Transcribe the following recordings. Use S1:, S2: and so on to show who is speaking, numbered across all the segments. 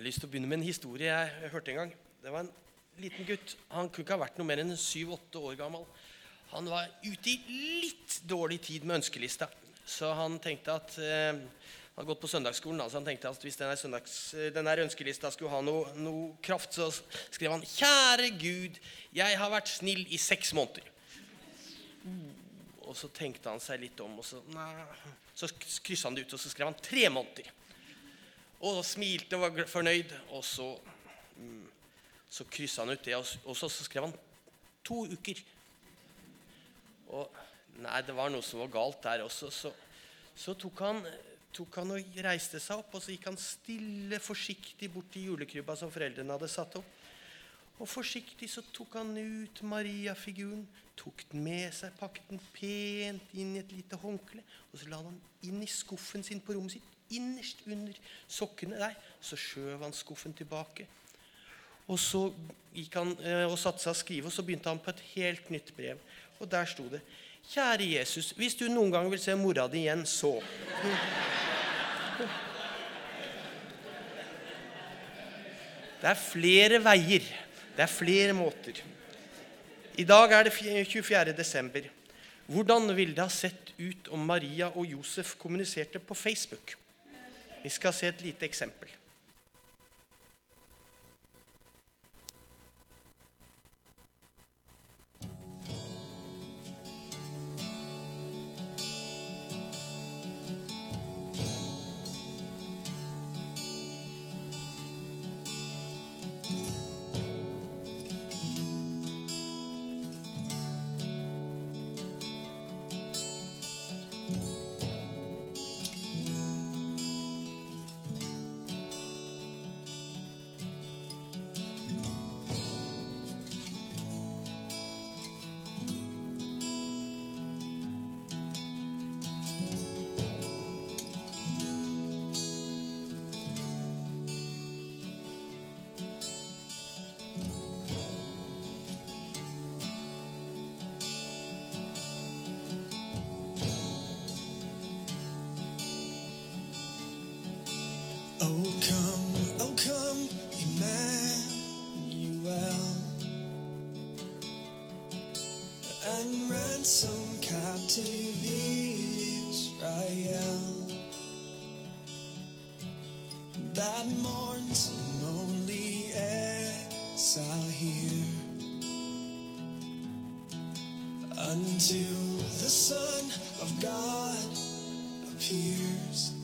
S1: har lyst til å begynne med en historie jeg hørte en gang. Det var en liten gutt. Han kunne ikke ha vært noe mer enn syv-åtte år gammel. Han var ute i litt dårlig tid med ønskelista. Så han tenkte at eh, Han hadde gått på søndagsskolen, så han tenkte at hvis denne, søndags, denne ønskelista skulle ha noe, noe kraft, så skrev han Kjære Gud, jeg har vært snill i seks måneder. Og så tenkte han seg litt om, og så, så kryssa han det ut, og så skrev han tre måneder. Og smilte og var fornøyd. Og så, mm, så kryssa han ut det, og, så, så skrev han to uker. Og nei, det var noe som var galt der også. Så, så tok, han, tok han og reiste seg opp, og så gikk han stille, forsiktig bort til julekrybba som foreldrene hadde satt opp. Og forsiktig så tok han ut Maria-figuren, tok den med seg, pakket den pent inn i et lite håndkle, og så la han den inn i skuffen sin på rommet sitt, innerst under sokkene der. Så skjøv han skuffen tilbake. Og så gikk han eh, og satte seg og skrive, og så begynte han på et helt nytt brev. Og der sto det Kjære Jesus, hvis du noen gang vil se mora di igjen, så Det er flere veier. Det er flere måter. I dag er det 24. desember. Hvordan ville det ha sett ut om Maria og Josef kommuniserte på Facebook? Vi skal se et lite eksempel.
S2: That mourns lonely exile here until the Son of God appears.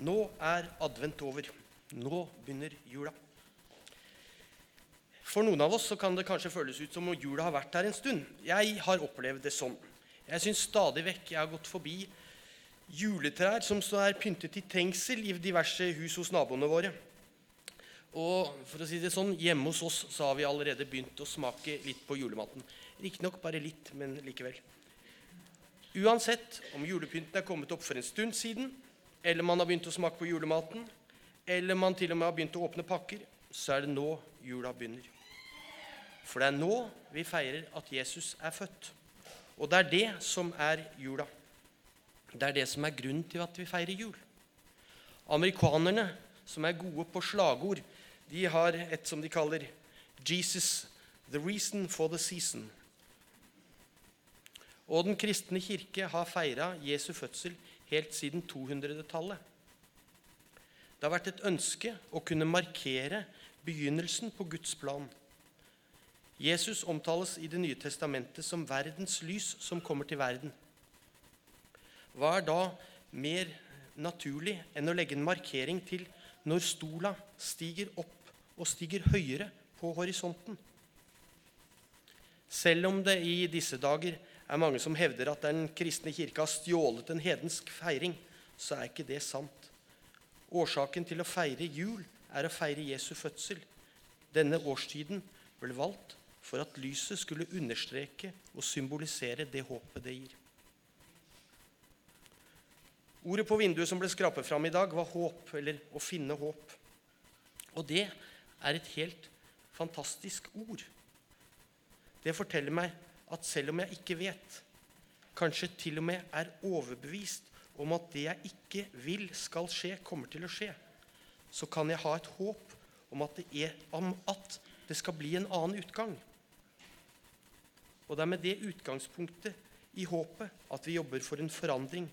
S1: Nå er advent over. Nå begynner jula. For noen av oss kan det kanskje føles ut som om jula har vært her en stund. Jeg har opplevd det sånn. Jeg syns stadig vekk jeg har gått forbi juletrær som er pyntet i trengsel i diverse hus hos naboene våre. Og for å si det sånn, hjemme hos oss så har vi allerede begynt å smake litt på julematen. Riktignok bare litt, men likevel. Uansett om julepynten er kommet opp for en stund siden, eller man har begynt å smake på julematen, eller man til og med har begynt å åpne pakker, så er det nå jula begynner. For det er nå vi feirer at Jesus er født. Og det er det som er jula. Det er det som er grunnen til at vi feirer jul. Amerikanerne, som er gode på slagord, de har et som de kaller 'Jesus, the reason for the season'. Og Den kristne kirke har feira Jesu fødsel helt siden 200-tallet. Det har vært et ønske å kunne markere begynnelsen på Guds plan. Jesus omtales i Det nye testamentet som verdens lys som kommer til verden. Hva er da mer naturlig enn å legge en markering til når stola stiger opp og stiger høyere på horisonten? Selv om det i disse dager er mange som hevder at Den kristne kirke har stjålet en hedensk feiring, så er ikke det sant. Årsaken til å feire jul er å feire Jesu fødsel. Denne årstiden ble valgt for at lyset skulle understreke og symbolisere det håpet det gir. Ordet på vinduet som ble skrapet fram i dag, var håp, eller å finne håp. Og det er et helt fantastisk ord. Det forteller meg at selv om jeg ikke vet, kanskje til og med er overbevist om at det jeg ikke vil skal skje, kommer til å skje, så kan jeg ha et håp om at det, er, om at det skal bli en annen utgang. Og det er med det utgangspunktet i håpet at vi jobber for en forandring.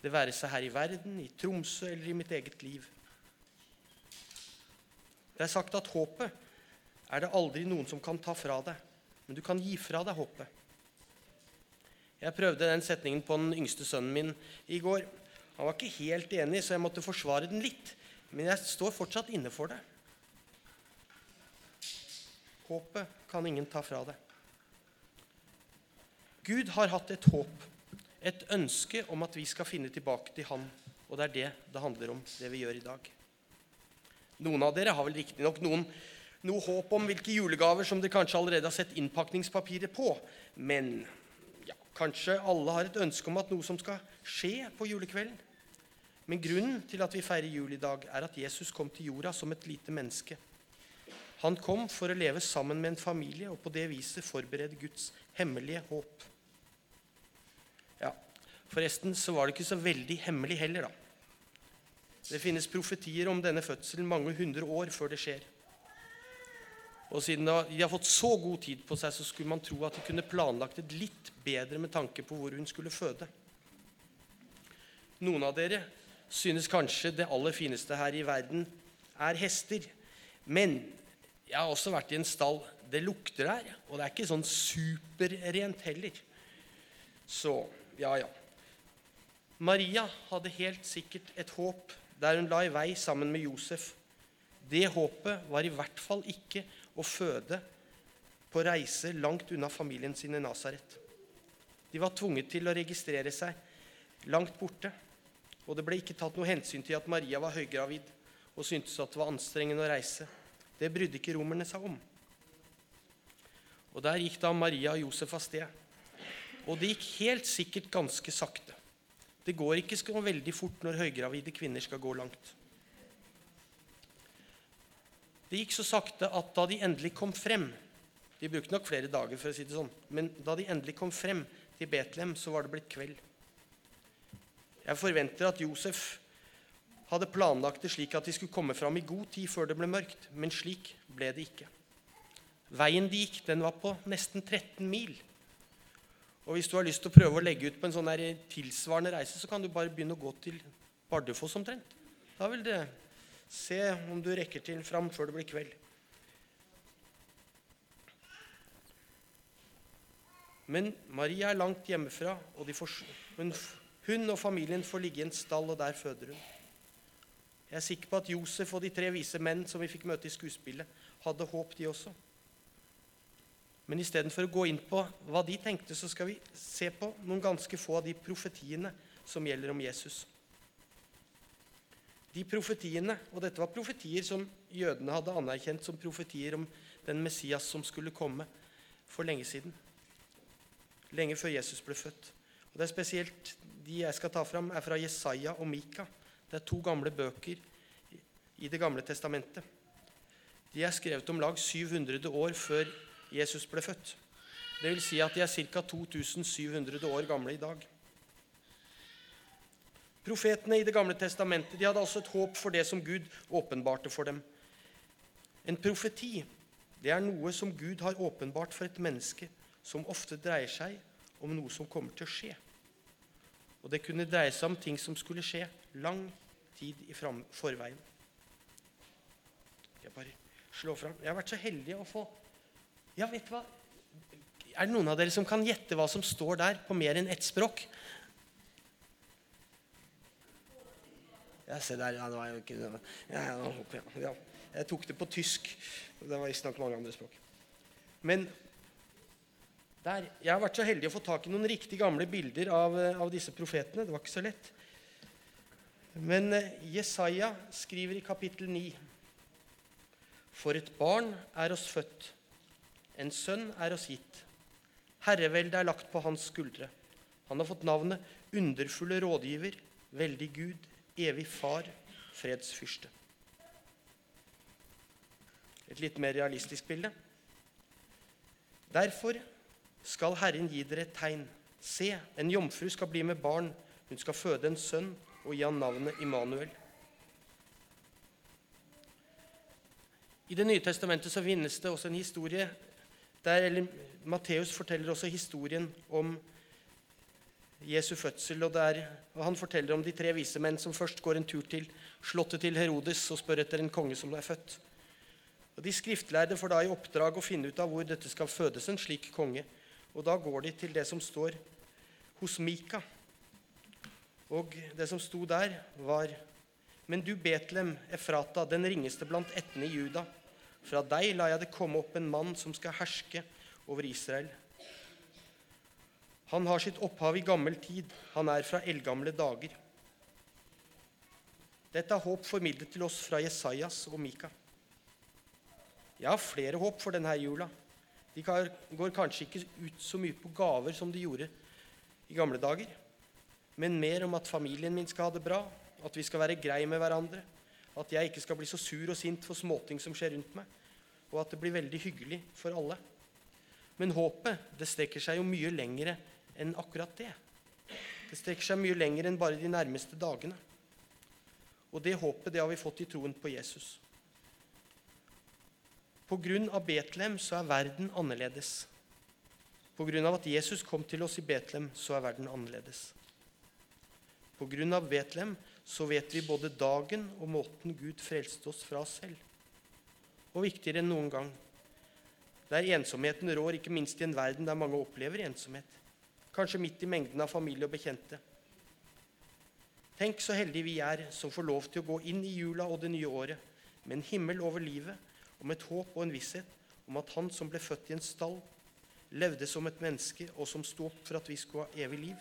S1: Det være seg her i verden, i Tromsø eller i mitt eget liv. Det er sagt at håpet er det aldri noen som kan ta fra deg, men du kan gi fra deg håpet. Jeg prøvde den setningen på den yngste sønnen min i går. Han var ikke helt enig, så jeg måtte forsvare den litt. Men jeg står fortsatt inne for det. Håpet kan ingen ta fra deg. Gud har hatt et håp, et ønske om at vi skal finne tilbake til Han. Og det er det det handler om, det vi gjør i dag. Noen av dere har vel riktignok noen noe håp om hvilke julegaver som dere kanskje allerede har sett innpakningspapiret på. Men ja, kanskje alle har et ønske om at noe som skal skje på julekvelden. Men grunnen til at vi feirer jul i dag, er at Jesus kom til jorda som et lite menneske. Han kom for å leve sammen med en familie og på det viset forberede Guds hemmelige håp. Ja, Forresten så var det ikke så veldig hemmelig heller, da. Det finnes profetier om denne fødselen mange hundre år før det skjer. Og siden de har fått så god tid på seg, så skulle man tro at de kunne planlagt det litt bedre med tanke på hvor hun skulle føde. Noen av dere synes kanskje det aller fineste her i verden er hester. Men jeg har også vært i en stall. Det lukter der, og det er ikke sånn superrent heller. Så ja, ja. Maria hadde helt sikkert et håp der hun la i vei sammen med Josef. Det håpet var i hvert fall ikke å føde på reise langt unna familien sin i Nasaret. De var tvunget til å registrere seg langt borte. Og det ble ikke tatt noe hensyn til at Maria var høygravid og syntes at det var anstrengende å reise. Det brydde ikke romerne seg om. Og Der gikk da Maria og Josef av sted. Og det gikk helt sikkert ganske sakte. Det går ikke så veldig fort når høygravide kvinner skal gå langt. Det gikk så sakte at da de endelig kom frem De brukte nok flere dager, for å si det sånn, men da de endelig kom frem til Betlehem, så var det blitt kveld. Jeg forventer at Josef hadde planlagt det slik at de skulle komme fram i god tid før det ble mørkt, men slik ble det ikke. Veien de gikk, den var på nesten 13 mil. Og hvis du har lyst til å prøve å legge ut på en sånn tilsvarende reise, så kan du bare begynne å gå til Bardufoss omtrent. Da vil det se om du rekker til fram før det blir kveld. Men Maria er langt hjemmefra, og får, hun, hun og familien får ligge i en stall, og der føder hun. Jeg er sikker på at Josef og de tre vise menn som vi fikk møte i skuespillet, hadde håp, de også. Men istedenfor å gå inn på hva de tenkte, så skal vi se på noen ganske få av de profetiene som gjelder om Jesus. De profetiene, og dette var profetier som jødene hadde anerkjent som profetier om den Messias som skulle komme for lenge siden. Lenge før Jesus ble født. Og det er spesielt De jeg skal ta fram, er fra Jesaja og Mika. Det er to gamle bøker i Det gamle testamentet. De er skrevet om lag 700 år før Jesus ble født. Det vil si at de er ca. 2700 år gamle i dag. Profetene i Det gamle testamentet de hadde altså et håp for det som Gud åpenbarte for dem. En profeti det er noe som Gud har åpenbart for et menneske, som ofte dreier seg om noe som kommer til å skje. Og det kunne dreie seg om ting som skulle skje lang tid i forveien. Jeg bare slår fram. Jeg har vært så heldig å få Ja, vet du hva? Er det noen av dere som kan gjette hva som står der på mer enn ett språk? Ja, se der. Ja, det var jo ikke ja, ja, ja. Jeg tok det på tysk. Det var visstnok mange andre språk. Men der, jeg har vært så heldig å få tak i noen riktig gamle bilder av, av disse profetene. Det var ikke så lett. Men eh, Jesaja skriver i kapittel 9.: For et barn er oss født, en sønn er oss gitt. Herreveldet er lagt på hans skuldre. Han har fått navnet Underfulle rådgiver, veldig Gud, evig far, fredsfyrste. Et litt mer realistisk bilde. Derfor skal Herren gi dere et tegn. Se, en jomfru skal bli med barn. Hun skal føde en sønn og gi han navnet Immanuel. I Det nye testamentet så finnes det også en historie der Matteus forteller også historien om Jesu fødsel. og, der, og Han forteller om de tre vise menn som først går en tur til slottet til Herodes og spør etter en konge som er født. Og De skriftlærde får da i oppdrag å finne ut av hvor dette skal fødes en slik konge. Og da går de til det som står hos Mika. Og det som sto der, var Men du, Betlem, Efrata, den ringeste blant ættene i Juda. Fra deg lar jeg det komme opp en mann som skal herske over Israel. Han har sitt opphav i gammel tid. Han er fra eldgamle dager. Dette er håp formidlet til oss fra Jesajas og Mika. Jeg har flere håp for denne jula. De går kanskje ikke ut så mye på gaver som de gjorde i gamle dager, men mer om at familien min skal ha det bra, at vi skal være greie med hverandre, at jeg ikke skal bli så sur og sint for småting som skjer rundt meg, og at det blir veldig hyggelig for alle. Men håpet det strekker seg jo mye lengre enn akkurat det. Det strekker seg mye lenger enn bare de nærmeste dagene. Og det håpet det har vi fått i troen på Jesus. På grunn av Betlehem så er verden annerledes. På grunn av at Jesus kom til oss i Betlehem, så er verden annerledes. På grunn av Betlehem så vet vi både dagen og måten Gud frelste oss fra oss selv. Og viktigere enn noen gang der ensomheten rår, ikke minst i en verden der mange opplever ensomhet. Kanskje midt i mengden av familie og bekjente. Tenk så heldige vi er som får lov til å gå inn i jula og det nye året med en himmel over livet og med et håp og en visshet om at han som ble født i en stall, levde som et menneske og som sto opp for at vi skulle ha evig liv,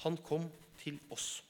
S1: han kom til oss.